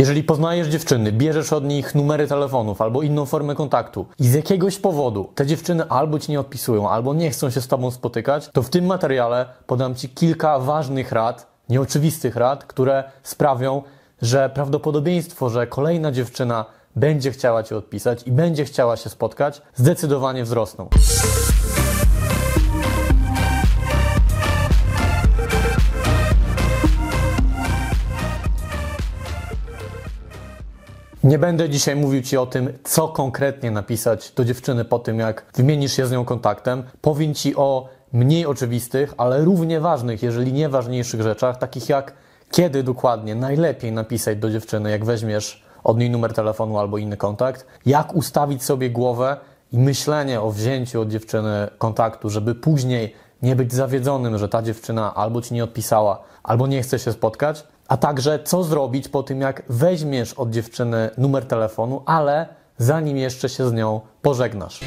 Jeżeli poznajesz dziewczyny, bierzesz od nich numery telefonów albo inną formę kontaktu i z jakiegoś powodu te dziewczyny albo ci nie odpisują, albo nie chcą się z tobą spotykać, to w tym materiale podam ci kilka ważnych rad, nieoczywistych rad, które sprawią, że prawdopodobieństwo, że kolejna dziewczyna będzie chciała cię odpisać i będzie chciała się spotkać, zdecydowanie wzrosną. Nie będę dzisiaj mówił Ci o tym, co konkretnie napisać do dziewczyny po tym, jak wymienisz się z nią kontaktem. Powiem Ci o mniej oczywistych, ale równie ważnych, jeżeli nie ważniejszych rzeczach, takich jak kiedy dokładnie najlepiej napisać do dziewczyny, jak weźmiesz od niej numer telefonu albo inny kontakt, jak ustawić sobie głowę i myślenie o wzięciu od dziewczyny kontaktu, żeby później nie być zawiedzonym, że ta dziewczyna albo ci nie odpisała, albo nie chce się spotkać, a także co zrobić po tym, jak weźmiesz od dziewczyny numer telefonu, ale zanim jeszcze się z nią pożegnasz.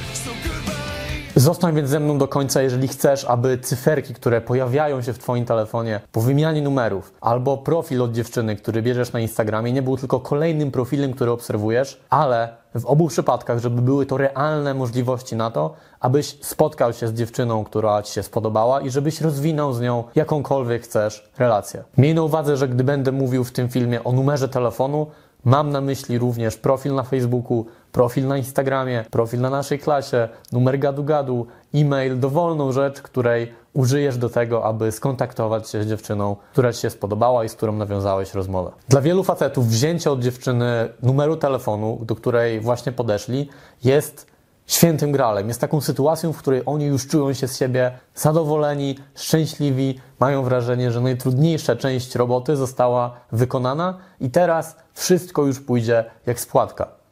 Zostań więc ze mną do końca, jeżeli chcesz, aby cyferki, które pojawiają się w Twoim telefonie po wymianie numerów, albo profil od dziewczyny, który bierzesz na Instagramie, nie był tylko kolejnym profilem, który obserwujesz, ale w obu przypadkach, żeby były to realne możliwości na to, abyś spotkał się z dziewczyną, która Ci się spodobała i żebyś rozwinął z nią jakąkolwiek chcesz relację. Miej na uwadze, że gdy będę mówił w tym filmie o numerze telefonu, Mam na myśli również profil na Facebooku, profil na Instagramie, profil na naszej klasie, numer gadu-gadu, e-mail, dowolną rzecz, której użyjesz do tego, aby skontaktować się z dziewczyną, która Ci się spodobała i z którą nawiązałeś rozmowę. Dla wielu facetów wzięcie od dziewczyny numeru telefonu, do której właśnie podeszli, jest świętym gralem. Jest taką sytuacją, w której oni już czują się z siebie zadowoleni, szczęśliwi, mają wrażenie, że najtrudniejsza część roboty została wykonana i teraz wszystko już pójdzie jak spłatka.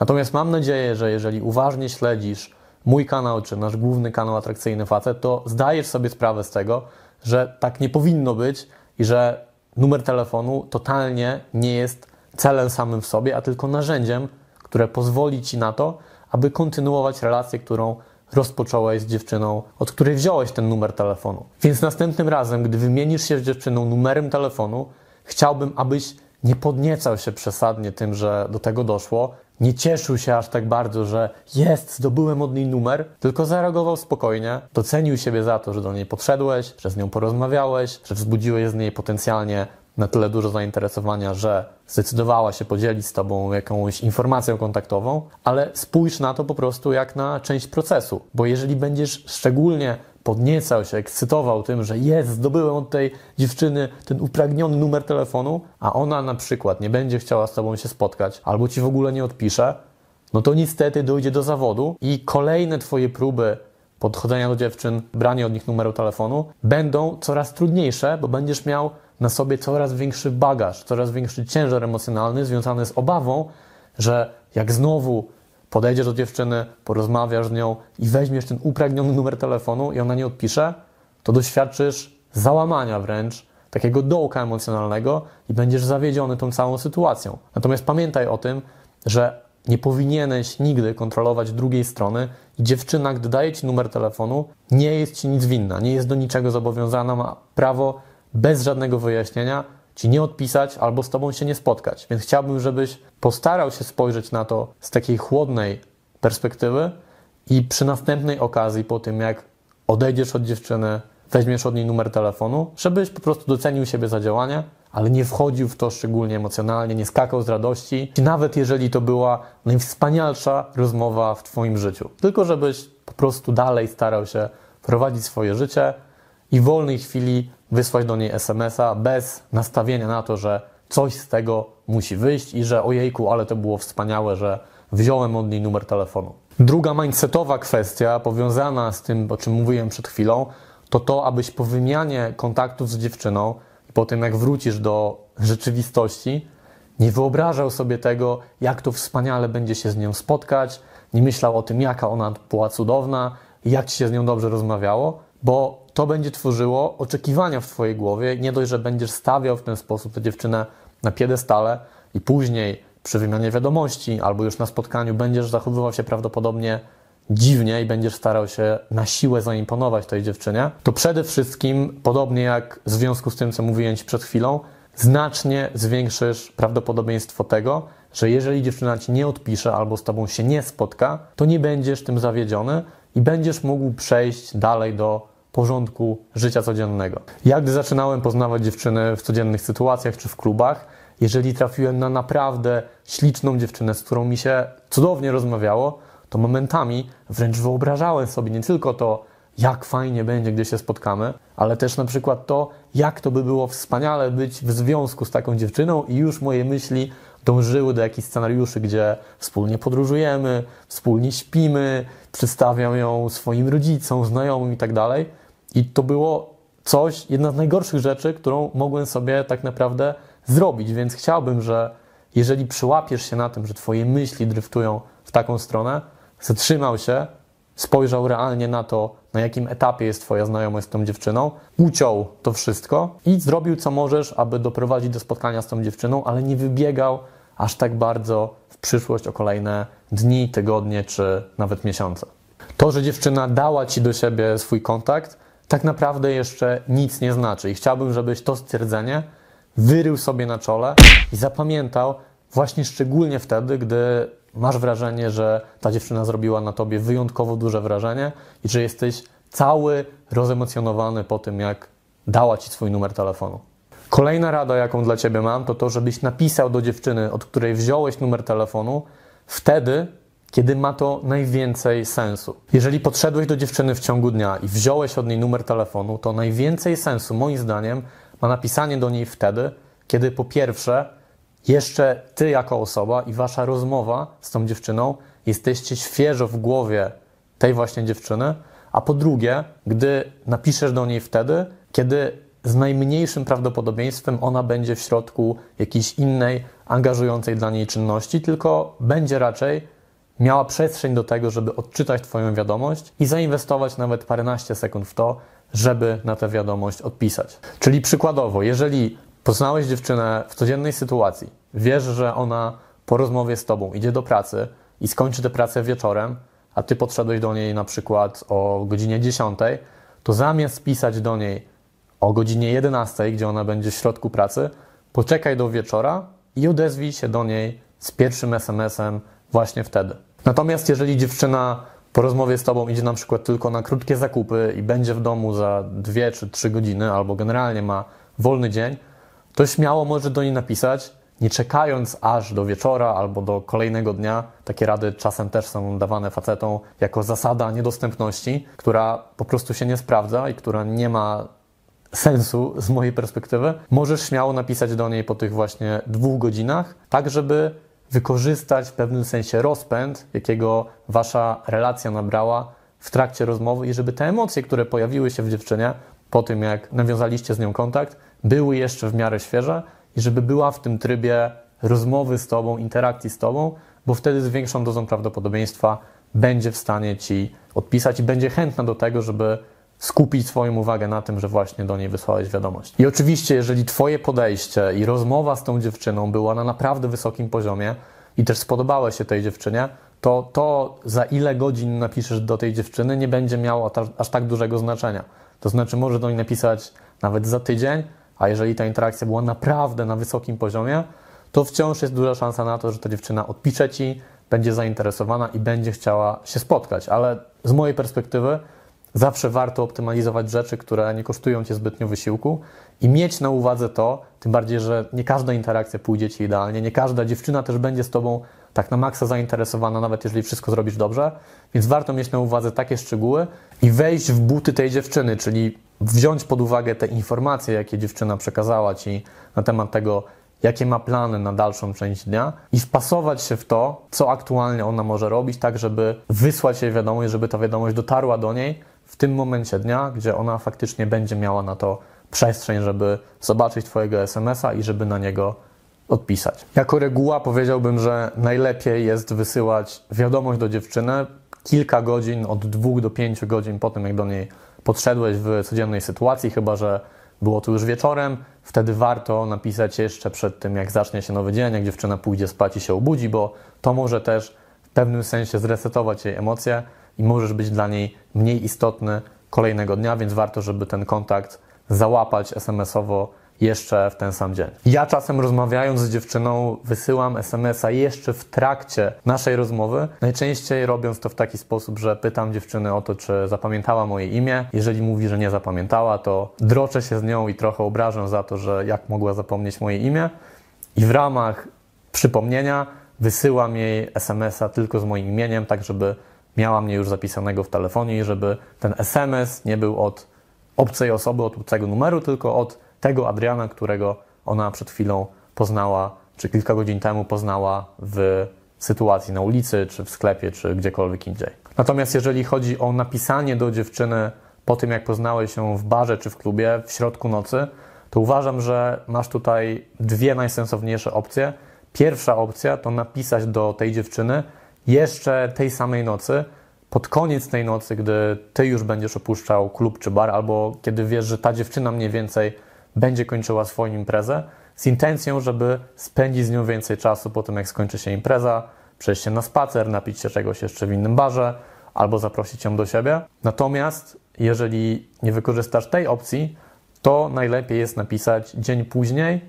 Natomiast mam nadzieję, że jeżeli uważnie śledzisz mój kanał, czy nasz główny kanał Atrakcyjny Facet, to zdajesz sobie sprawę z tego, że tak nie powinno być i że numer telefonu totalnie nie jest celem samym w sobie, a tylko narzędziem, które pozwoli Ci na to, aby kontynuować relację, którą rozpocząłeś z dziewczyną, od której wziąłeś ten numer telefonu. Więc następnym razem, gdy wymienisz się z dziewczyną numerem telefonu, chciałbym, abyś nie podniecał się przesadnie tym, że do tego doszło, nie cieszył się aż tak bardzo, że jest, zdobyłem od niej numer, tylko zareagował spokojnie, docenił siebie za to, że do niej podszedłeś, że z nią porozmawiałeś, że wzbudziłeś z niej potencjalnie na tyle dużo zainteresowania, że zdecydowała się podzielić z Tobą jakąś informacją kontaktową, ale spójrz na to po prostu jak na część procesu, bo jeżeli będziesz szczególnie podniecał się, ekscytował tym, że jest, zdobyłem od tej dziewczyny ten upragniony numer telefonu, a ona na przykład nie będzie chciała z Tobą się spotkać albo Ci w ogóle nie odpisze, no to niestety dojdzie do zawodu i kolejne Twoje próby podchodzenia do dziewczyn, brania od nich numeru telefonu będą coraz trudniejsze, bo będziesz miał na sobie coraz większy bagaż, coraz większy ciężar emocjonalny związany z obawą, że jak znowu podejdziesz do dziewczyny, porozmawiasz z nią i weźmiesz ten upragniony numer telefonu i ona nie odpisze, to doświadczysz załamania wręcz, takiego dołka emocjonalnego i będziesz zawiedziony tą całą sytuacją. Natomiast pamiętaj o tym, że nie powinieneś nigdy kontrolować drugiej strony i dziewczyna, gdy daje ci numer telefonu, nie jest ci nic winna, nie jest do niczego zobowiązana, ma prawo bez żadnego wyjaśnienia ci nie odpisać albo z tobą się nie spotkać. Więc chciałbym, żebyś postarał się spojrzeć na to z takiej chłodnej perspektywy i przy następnej okazji, po tym jak odejdziesz od dziewczyny, weźmiesz od niej numer telefonu, żebyś po prostu docenił siebie za działanie, ale nie wchodził w to szczególnie emocjonalnie, nie skakał z radości, nawet jeżeli to była najwspanialsza rozmowa w Twoim życiu. Tylko żebyś po prostu dalej starał się prowadzić swoje życie i w wolnej chwili wysłać do niej SMS-a bez nastawienia na to, że coś z tego musi wyjść i że ojejku, ale to było wspaniałe, że wziąłem od niej numer telefonu. Druga mindsetowa kwestia powiązana z tym, o czym mówiłem przed chwilą, to to, abyś po wymianie kontaktów z dziewczyną po tym, jak wrócisz do rzeczywistości, nie wyobrażał sobie tego, jak to wspaniale będzie się z nią spotkać, nie myślał o tym, jaka ona była cudowna, jak się z nią dobrze rozmawiało, bo to będzie tworzyło oczekiwania w Twojej głowie. Nie dość, że będziesz stawiał w ten sposób tę dziewczynę na piedestale i później przy wymianie wiadomości albo już na spotkaniu będziesz zachowywał się prawdopodobnie dziwnie i będziesz starał się na siłę zaimponować tej dziewczynie, to przede wszystkim, podobnie jak w związku z tym, co mówiłem Ci przed chwilą, znacznie zwiększysz prawdopodobieństwo tego, że jeżeli dziewczyna Ci nie odpisze albo z Tobą się nie spotka, to nie będziesz tym zawiedziony i będziesz mógł przejść dalej do porządku życia codziennego. Ja gdy zaczynałem poznawać dziewczyny w codziennych sytuacjach czy w klubach, jeżeli trafiłem na naprawdę śliczną dziewczynę, z którą mi się cudownie rozmawiało, to momentami wręcz wyobrażałem sobie nie tylko to, jak fajnie będzie, gdy się spotkamy, ale też na przykład to, jak to by było wspaniale być w związku z taką dziewczyną i już moje myśli dążyły do jakichś scenariuszy, gdzie wspólnie podróżujemy, wspólnie śpimy, przedstawiam ją swoim rodzicom, znajomym i tak. I to było coś, jedna z najgorszych rzeczy, którą mogłem sobie tak naprawdę zrobić, więc chciałbym, że jeżeli przyłapiesz się na tym, że Twoje myśli dryftują w taką stronę, zatrzymał się, spojrzał realnie na to, na jakim etapie jest Twoja znajomość z tą dziewczyną, uciął to wszystko i zrobił co możesz, aby doprowadzić do spotkania z tą dziewczyną, ale nie wybiegał aż tak bardzo w przyszłość o kolejne dni, tygodnie czy nawet miesiące. To, że dziewczyna dała Ci do siebie swój kontakt, tak naprawdę jeszcze nic nie znaczy. I chciałbym, żebyś to stwierdzenie wyrył sobie na czole i zapamiętał właśnie szczególnie wtedy, gdy masz wrażenie, że ta dziewczyna zrobiła na tobie wyjątkowo duże wrażenie i że jesteś cały rozemocjonowany po tym, jak dała ci swój numer telefonu. Kolejna rada, jaką dla ciebie mam, to to, żebyś napisał do dziewczyny, od której wziąłeś numer telefonu, wtedy, kiedy ma to najwięcej sensu. Jeżeli podszedłeś do dziewczyny w ciągu dnia i wziąłeś od niej numer telefonu, to najwięcej sensu, moim zdaniem, ma napisanie do niej wtedy, kiedy po pierwsze jeszcze ty jako osoba i wasza rozmowa z tą dziewczyną jesteście świeżo w głowie tej właśnie dziewczyny, a po drugie, gdy napiszesz do niej wtedy, kiedy z najmniejszym prawdopodobieństwem ona będzie w środku jakiejś innej, angażującej dla niej czynności, tylko będzie raczej miała przestrzeń do tego, żeby odczytać Twoją wiadomość i zainwestować nawet paręnaście sekund w to, żeby na tę wiadomość odpisać. Czyli przykładowo, jeżeli poznałeś dziewczynę w codziennej sytuacji, wiesz, że ona po rozmowie z tobą idzie do pracy i skończy tę pracę wieczorem, a ty podszedłeś do niej na przykład o godzinie 10, to zamiast pisać do niej o godzinie 11, gdzie ona będzie w środku pracy, poczekaj do wieczora i odezwij się do niej z pierwszym SMS-em właśnie wtedy. Natomiast jeżeli dziewczyna po rozmowie z tobą idzie na przykład tylko na krótkie zakupy i będzie w domu za dwie czy trzy godziny, albo generalnie ma wolny dzień, to śmiało może do niej napisać, nie czekając aż do wieczora albo do kolejnego dnia. Takie rady czasem też są dawane facetom jako zasada niedostępności, która po prostu się nie sprawdza i która nie ma sensu z mojej perspektywy. Możesz śmiało napisać do niej po tych właśnie dwóch godzinach, tak żeby wykorzystać w pewnym sensie rozpęd, jakiego wasza relacja nabrała w trakcie rozmowy i żeby te emocje, które pojawiły się w dziewczynie po tym, jak nawiązaliście z nią kontakt, były jeszcze w miarę świeże i żeby była w tym trybie rozmowy z Tobą, interakcji z Tobą, bo wtedy z większą dozą prawdopodobieństwa będzie w stanie Ci odpisać i będzie chętna do tego, żeby skupić swoją uwagę na tym, że właśnie do niej wysłałeś wiadomość. I oczywiście, jeżeli Twoje podejście i rozmowa z tą dziewczyną była na naprawdę wysokim poziomie i też spodobałeś się tej dziewczynie, to to, za ile godzin napiszesz do tej dziewczyny, nie będzie miało aż tak dużego znaczenia. To znaczy, może do niej napisać nawet za tydzień, a jeżeli ta interakcja była naprawdę na wysokim poziomie, to wciąż jest duża szansa na to, że ta dziewczyna odpisze ci, będzie zainteresowana i będzie chciała się spotkać. Ale z mojej perspektywy zawsze warto optymalizować rzeczy, które nie kosztują cię zbytnio wysiłku i mieć na uwadze to, tym bardziej, że nie każda interakcja pójdzie ci idealnie, nie każda dziewczyna też będzie z tobą tak na maksa zainteresowana, nawet jeżeli wszystko zrobisz dobrze, więc warto mieć na uwadze takie szczegóły i wejść w buty tej dziewczyny, czyli wziąć pod uwagę te informacje, jakie dziewczyna przekazała ci na temat tego, jakie ma plany na dalszą część dnia i wpasować się w to, co aktualnie ona może robić, tak żeby wysłać jej wiadomość, żeby ta wiadomość dotarła do niej w tym momencie dnia, gdzie ona faktycznie będzie miała na to przestrzeń, żeby zobaczyć Twojego SMS-a i żeby na niego odpisać. Jako reguła powiedziałbym, że najlepiej jest wysyłać wiadomość do dziewczyny kilka godzin, od dwóch do pięciu godzin po tym, jak do niej podszedłeś w codziennej sytuacji, chyba że było to już wieczorem, wtedy warto napisać jeszcze przed tym, jak zacznie się nowy dzień, jak dziewczyna pójdzie spać i się obudzi, bo to może też w pewnym sensie zresetować jej emocje i możesz być dla niej mniej istotny kolejnego dnia, więc warto, żeby ten kontakt załapać SMS-owo jeszcze w ten sam dzień. Ja czasem rozmawiając z dziewczyną wysyłam SMS-a jeszcze w trakcie naszej rozmowy, najczęściej robiąc to w taki sposób, że pytam dziewczyny o to, czy zapamiętała moje imię. Jeżeli mówi, że nie zapamiętała, to droczę się z nią i trochę obrażę za to, że jak mogła zapomnieć moje imię. I w ramach przypomnienia wysyłam jej SMS-a tylko z moim imieniem, tak żeby miała mnie już zapisanego w telefonie i żeby ten SMS nie był od obcej osoby, od obcego numeru, tylko od tego Adriana, którego ona przed chwilą poznała, czy kilka godzin temu poznała w sytuacji na ulicy, czy w sklepie, czy gdziekolwiek indziej. Natomiast jeżeli chodzi o napisanie do dziewczyny po tym, jak poznałeś się w barze czy w klubie w środku nocy, to uważam, że masz tutaj dwie najsensowniejsze opcje. Pierwsza opcja to napisać do tej dziewczyny jeszcze tej samej nocy, pod koniec tej nocy, gdy ty już będziesz opuszczał klub czy bar, albo kiedy wiesz, że ta dziewczyna mniej więcej będzie kończyła swoją imprezę, z intencją, żeby spędzić z nią więcej czasu po tym, jak skończy się impreza, przejść się na spacer, napić się czegoś jeszcze w innym barze, albo zaprosić ją do siebie. Natomiast jeżeli nie wykorzystasz tej opcji, to najlepiej jest napisać dzień później,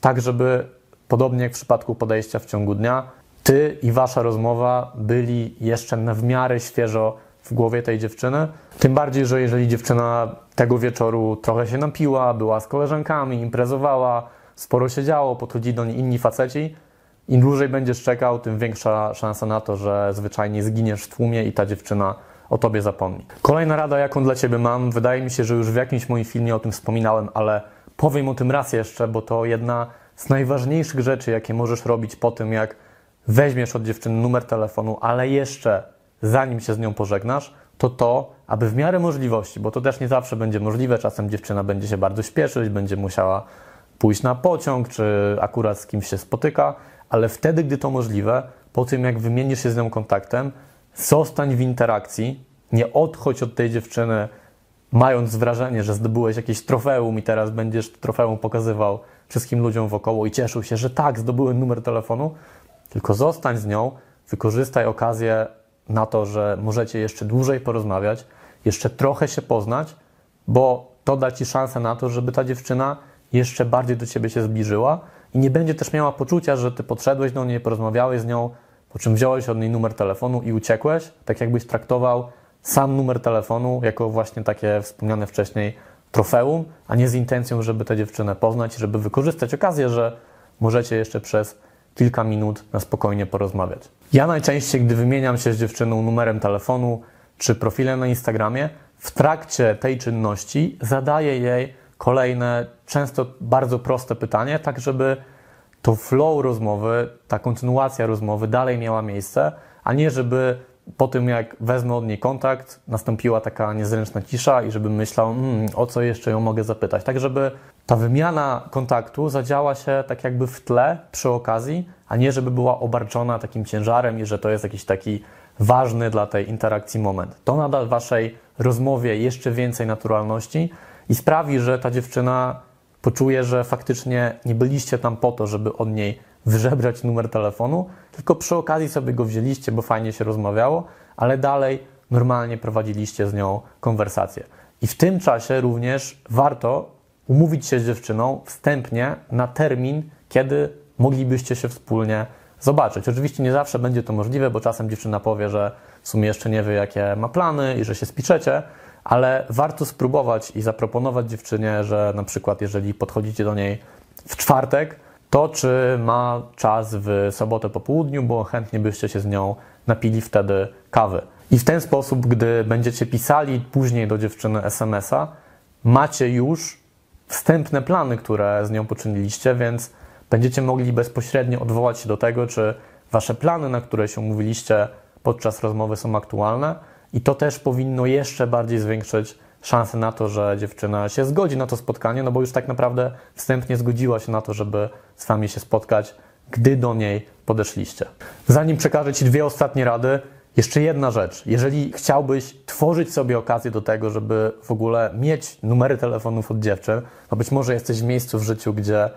tak żeby podobnie jak w przypadku podejścia w ciągu dnia, ty i wasza rozmowa byli jeszcze na w miarę świeżo w głowie tej dziewczyny. Tym bardziej, że jeżeli dziewczyna tego wieczoru trochę się napiła, była z koleżankami, imprezowała, sporo się działo, podchodzi do niej inni faceci, im dłużej będziesz czekał, tym większa szansa na to, że zwyczajnie zginiesz w tłumie i ta dziewczyna o tobie zapomni. Kolejna rada, jaką dla ciebie mam, wydaje mi się, że już w jakimś moim filmie o tym wspominałem, ale powiem o tym raz jeszcze, bo to jedna z najważniejszych rzeczy, jakie możesz robić po tym, jak weźmiesz od dziewczyny numer telefonu, ale jeszcze zanim się z nią pożegnasz, to to, aby w miarę możliwości, bo to też nie zawsze będzie możliwe, czasem dziewczyna będzie się bardzo śpieszyć, będzie musiała pójść na pociąg, czy akurat z kimś się spotyka, ale wtedy, gdy to możliwe, po tym jak wymienisz się z nią kontaktem, zostań w interakcji, nie odchodź od tej dziewczyny, mając wrażenie, że zdobyłeś jakieś trofeum i teraz będziesz trofeum pokazywał wszystkim ludziom wokoło i cieszył się, że tak, zdobyłem numer telefonu, tylko zostań z nią, wykorzystaj okazję na to, że możecie jeszcze dłużej porozmawiać, jeszcze trochę się poznać, bo to da ci szansę na to, żeby ta dziewczyna jeszcze bardziej do ciebie się zbliżyła i nie będzie też miała poczucia, że ty podszedłeś do niej, porozmawiałeś z nią, po czym wziąłeś od niej numer telefonu i uciekłeś, tak jakbyś traktował sam numer telefonu jako właśnie takie wspomniane wcześniej trofeum, a nie z intencją, żeby tę dziewczynę poznać, żeby wykorzystać okazję, że możecie jeszcze przez kilka minut na spokojnie porozmawiać. Ja najczęściej, gdy wymieniam się z dziewczyną numerem telefonu czy profilem na Instagramie, w trakcie tej czynności zadaję jej kolejne, często bardzo proste pytanie, tak żeby to flow rozmowy, ta kontynuacja rozmowy dalej miała miejsce, a nie żeby po tym, jak wezmę od niej kontakt, nastąpiła taka niezręczna cisza i żebym myślał, hmm, o co jeszcze ją mogę zapytać. Tak, żeby ta wymiana kontaktu zadziała się tak jakby w tle przy okazji, a nie żeby była obarczona takim ciężarem i że to jest jakiś taki ważny dla tej interakcji moment. To nada waszej rozmowie jeszcze więcej naturalności i sprawi, że ta dziewczyna poczuje, że faktycznie nie byliście tam po to, żeby od niej wyżebrać numer telefonu, tylko przy okazji sobie go wzięliście, bo fajnie się rozmawiało, ale dalej normalnie prowadziliście z nią konwersację. I w tym czasie również warto umówić się z dziewczyną wstępnie na termin, kiedy moglibyście się wspólnie zobaczyć. Oczywiście nie zawsze będzie to możliwe, bo czasem dziewczyna powie, że w sumie jeszcze nie wie, jakie ma plany i że się spiczecie, ale warto spróbować i zaproponować dziewczynie, że na przykład jeżeli podchodzicie do niej w czwartek, to czy ma czas w sobotę po południu, bo chętnie byście się z nią napili wtedy kawy. I w ten sposób, gdy będziecie pisali później do dziewczyny SMS-a, macie już wstępne plany, które z nią poczyniliście, więc będziecie mogli bezpośrednio odwołać się do tego, czy wasze plany, na które się umówiliście podczas rozmowy są aktualne. I to też powinno jeszcze bardziej zwiększyć szanse na to, że dziewczyna się zgodzi na to spotkanie, no bo już tak naprawdę wstępnie zgodziła się na to, żeby z wami się spotkać, gdy do niej podeszliście. Zanim przekażę ci dwie ostatnie rady, Jeszcze jedna rzecz. Jeżeli chciałbyś tworzyć sobie okazję do tego, żeby w ogóle mieć numery telefonów od dziewczyn, to być może jesteś w miejscu w życiu, gdzie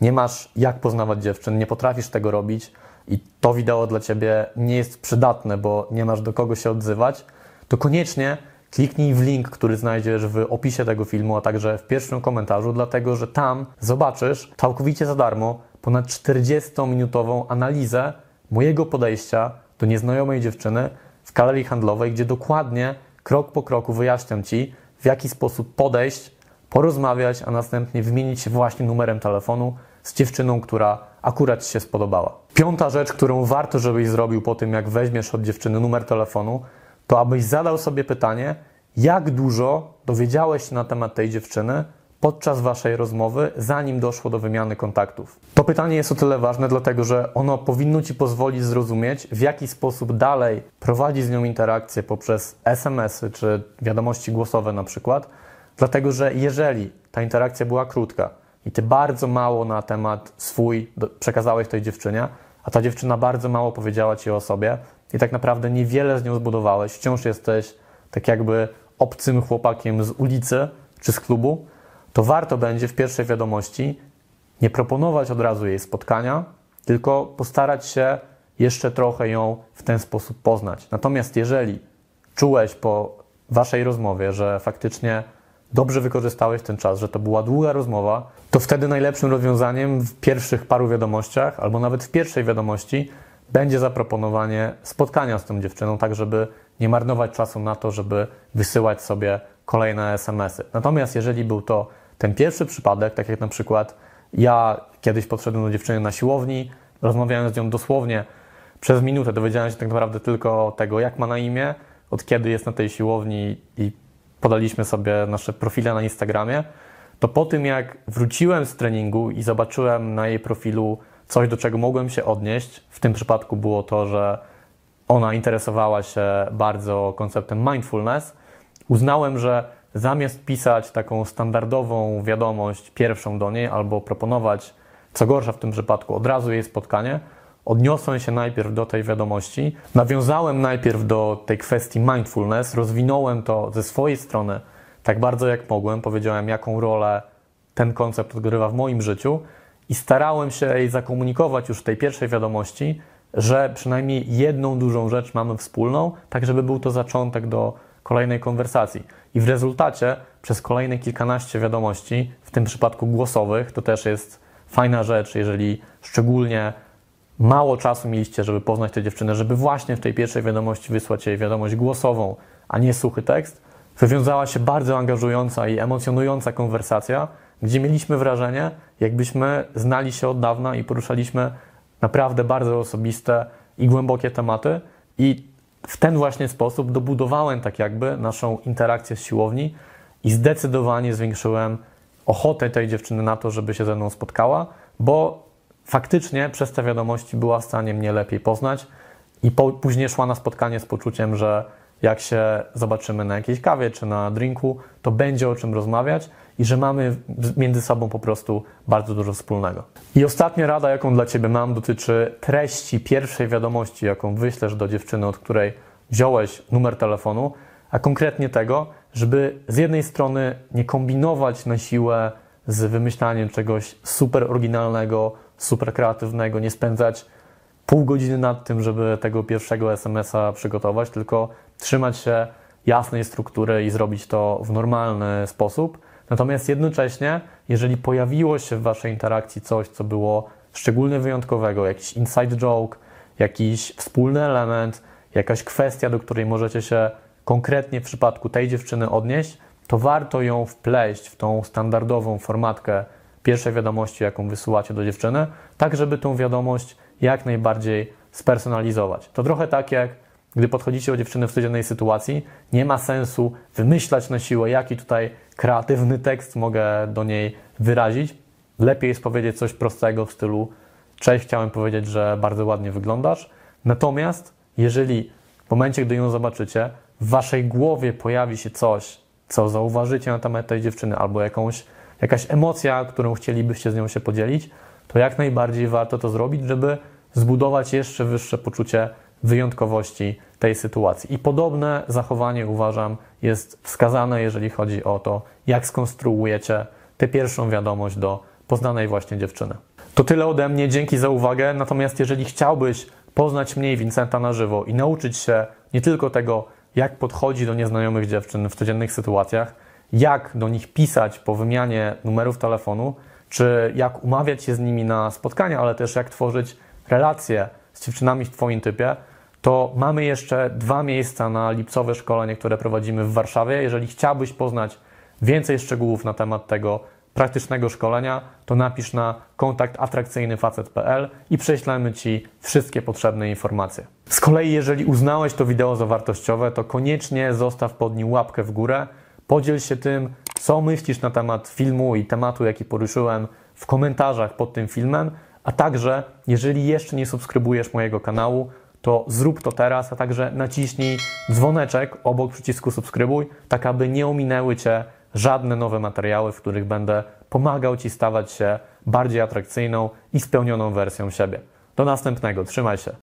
nie masz jak poznawać dziewczyn, nie potrafisz tego robić i to wideo dla ciebie nie jest przydatne, bo nie masz do kogo się odzywać, to koniecznie kliknij w link, który znajdziesz w opisie tego filmu, a także w pierwszym komentarzu, dlatego że tam zobaczysz całkowicie za darmo ponad 40-minutową analizę mojego podejścia do nieznajomej dziewczyny w galerii handlowej, gdzie dokładnie krok po kroku wyjaśniam Ci, w jaki sposób podejść, porozmawiać, a następnie wymienić się właśnie numerem telefonu z dziewczyną, która akurat Ci się spodobała. Piąta rzecz, którą warto, żebyś zrobił po tym, jak weźmiesz od dziewczyny numer telefonu, to abyś zadał sobie pytanie, jak dużo dowiedziałeś się na temat tej dziewczyny podczas Waszej rozmowy, zanim doszło do wymiany kontaktów. To pytanie jest o tyle ważne, dlatego że ono powinno Ci pozwolić zrozumieć, w jaki sposób dalej prowadzić z nią interakcję poprzez SMS-y czy wiadomości głosowe na przykład, dlatego że jeżeli ta interakcja była krótka i Ty bardzo mało na temat swój przekazałeś tej dziewczynie, a ta dziewczyna bardzo mało powiedziała Ci o sobie i tak naprawdę niewiele z nią zbudowałeś, wciąż jesteś tak jakby obcym chłopakiem z ulicy czy z klubu, to warto będzie w pierwszej wiadomości nie proponować od razu jej spotkania, tylko postarać się jeszcze trochę ją w ten sposób poznać. Natomiast jeżeli czułeś po waszej rozmowie, że faktycznie dobrze wykorzystałeś ten czas, że to była długa rozmowa, to wtedy najlepszym rozwiązaniem w pierwszych paru wiadomościach, albo nawet w pierwszej wiadomości, będzie zaproponowanie spotkania z tą dziewczyną, tak żeby nie marnować czasu na to, żeby wysyłać sobie kolejne SMS-y. Natomiast jeżeli był to ten pierwszy przypadek, tak jak na przykład ja kiedyś podszedłem do dziewczyny na siłowni, rozmawiałem z nią dosłownie przez minutę, dowiedziałem się tak naprawdę tylko tego, jak ma na imię, od kiedy jest na tej siłowni i podaliśmy sobie nasze profile na Instagramie, to po tym jak wróciłem z treningu i zobaczyłem na jej profilu coś, do czego mogłem się odnieść, w tym przypadku było to, że ona interesowała się bardzo konceptem mindfulness, uznałem, że zamiast pisać taką standardową wiadomość pierwszą do niej albo proponować, co gorsza w tym przypadku, od razu jej spotkanie, odniosłem się najpierw do tej wiadomości, nawiązałem najpierw do tej kwestii mindfulness, rozwinąłem to ze swojej strony tak bardzo jak mogłem, powiedziałem, jaką rolę ten koncept odgrywa w moim życiu i starałem się jej zakomunikować już w tej pierwszej wiadomości, że przynajmniej jedną dużą rzecz mamy wspólną, tak żeby był to zaczątek do kolejnej konwersacji. I w rezultacie przez kolejne kilkanaście wiadomości, w tym przypadku głosowych, to też jest fajna rzecz, jeżeli szczególnie mało czasu mieliście, żeby poznać tę dziewczynę, żeby właśnie w tej pierwszej wiadomości wysłać jej wiadomość głosową, a nie suchy tekst, wywiązała się bardzo angażująca i emocjonująca konwersacja, gdzie mieliśmy wrażenie, jakbyśmy znali się od dawna i poruszaliśmy naprawdę bardzo osobiste i głębokie tematy. I w ten właśnie sposób dobudowałem tak jakby naszą interakcję z siłowni i zdecydowanie zwiększyłem ochotę tej dziewczyny na to, żeby się ze mną spotkała, bo faktycznie przez te wiadomości była w stanie mnie lepiej poznać i po, później szła na spotkanie z poczuciem, że jak się zobaczymy na jakiejś kawie czy na drinku, to będzie o czym rozmawiać i że mamy między sobą po prostu bardzo dużo wspólnego. I ostatnia rada, jaką dla Ciebie mam, dotyczy treści pierwszej wiadomości, jaką wyślesz do dziewczyny, od której wziąłeś numer telefonu, a konkretnie tego, żeby z jednej strony nie kombinować na siłę z wymyślaniem czegoś super oryginalnego, super kreatywnego, nie spędzać pół godziny nad tym, żeby tego pierwszego SMS-a przygotować, tylko trzymać się jasnej struktury i zrobić to w normalny sposób. Natomiast jednocześnie, jeżeli pojawiło się w Waszej interakcji coś, co było szczególnie wyjątkowego, jakiś inside joke, jakiś wspólny element, jakaś kwestia, do której możecie się konkretnie w przypadku tej dziewczyny odnieść, to warto ją wpleść w tą standardową formatkę pierwszej wiadomości, jaką wysyłacie do dziewczyny, tak żeby tą wiadomość jak najbardziej spersonalizować. To trochę tak jak gdy podchodzicie do dziewczyny w codziennej sytuacji, nie ma sensu wymyślać na siłę, jaki tutaj kreatywny tekst mogę do niej wyrazić. Lepiej jest powiedzieć coś prostego w stylu cześć, chciałem powiedzieć, że bardzo ładnie wyglądasz. Natomiast jeżeli w momencie, gdy ją zobaczycie, w waszej głowie pojawi się coś, co zauważycie na temat tej dziewczyny, albo jakąś, jakaś emocja, którą chcielibyście z nią się podzielić, to jak najbardziej warto to zrobić, żeby zbudować jeszcze wyższe poczucie wyjątkowości tej sytuacji. I podobne zachowanie uważam jest wskazane, jeżeli chodzi o to, jak skonstruujecie tę pierwszą wiadomość do poznanej właśnie dziewczyny. To tyle ode mnie, dzięki za uwagę. Natomiast jeżeli chciałbyś poznać mniej Vincenta na żywo i nauczyć się nie tylko tego, jak podchodzi do nieznajomych dziewczyn w codziennych sytuacjach, jak do nich pisać po wymianie numerów telefonu, czy jak umawiać się z nimi na spotkania, ale też jak tworzyć relacje z dziewczynami w Twoim typie, to mamy jeszcze dwa miejsca na lipcowe szkolenie, które prowadzimy w Warszawie. Jeżeli chciałbyś poznać więcej szczegółów na temat tego praktycznego szkolenia, to napisz na kontakt atrakcyjnyfacet.pl i prześlemy Ci wszystkie potrzebne informacje. Z kolei, jeżeli uznałeś to wideo za wartościowe, to koniecznie zostaw pod nim łapkę w górę, podziel się tym, co myślisz na temat filmu i tematu, jaki poruszyłem w komentarzach pod tym filmem, a także, jeżeli jeszcze nie subskrybujesz mojego kanału, to zrób to teraz, a także naciśnij dzwoneczek obok przycisku subskrybuj, tak aby nie ominęły Cię żadne nowe materiały, w których będę pomagał Ci stawać się bardziej atrakcyjną i spełnioną wersją siebie. Do następnego, trzymaj się.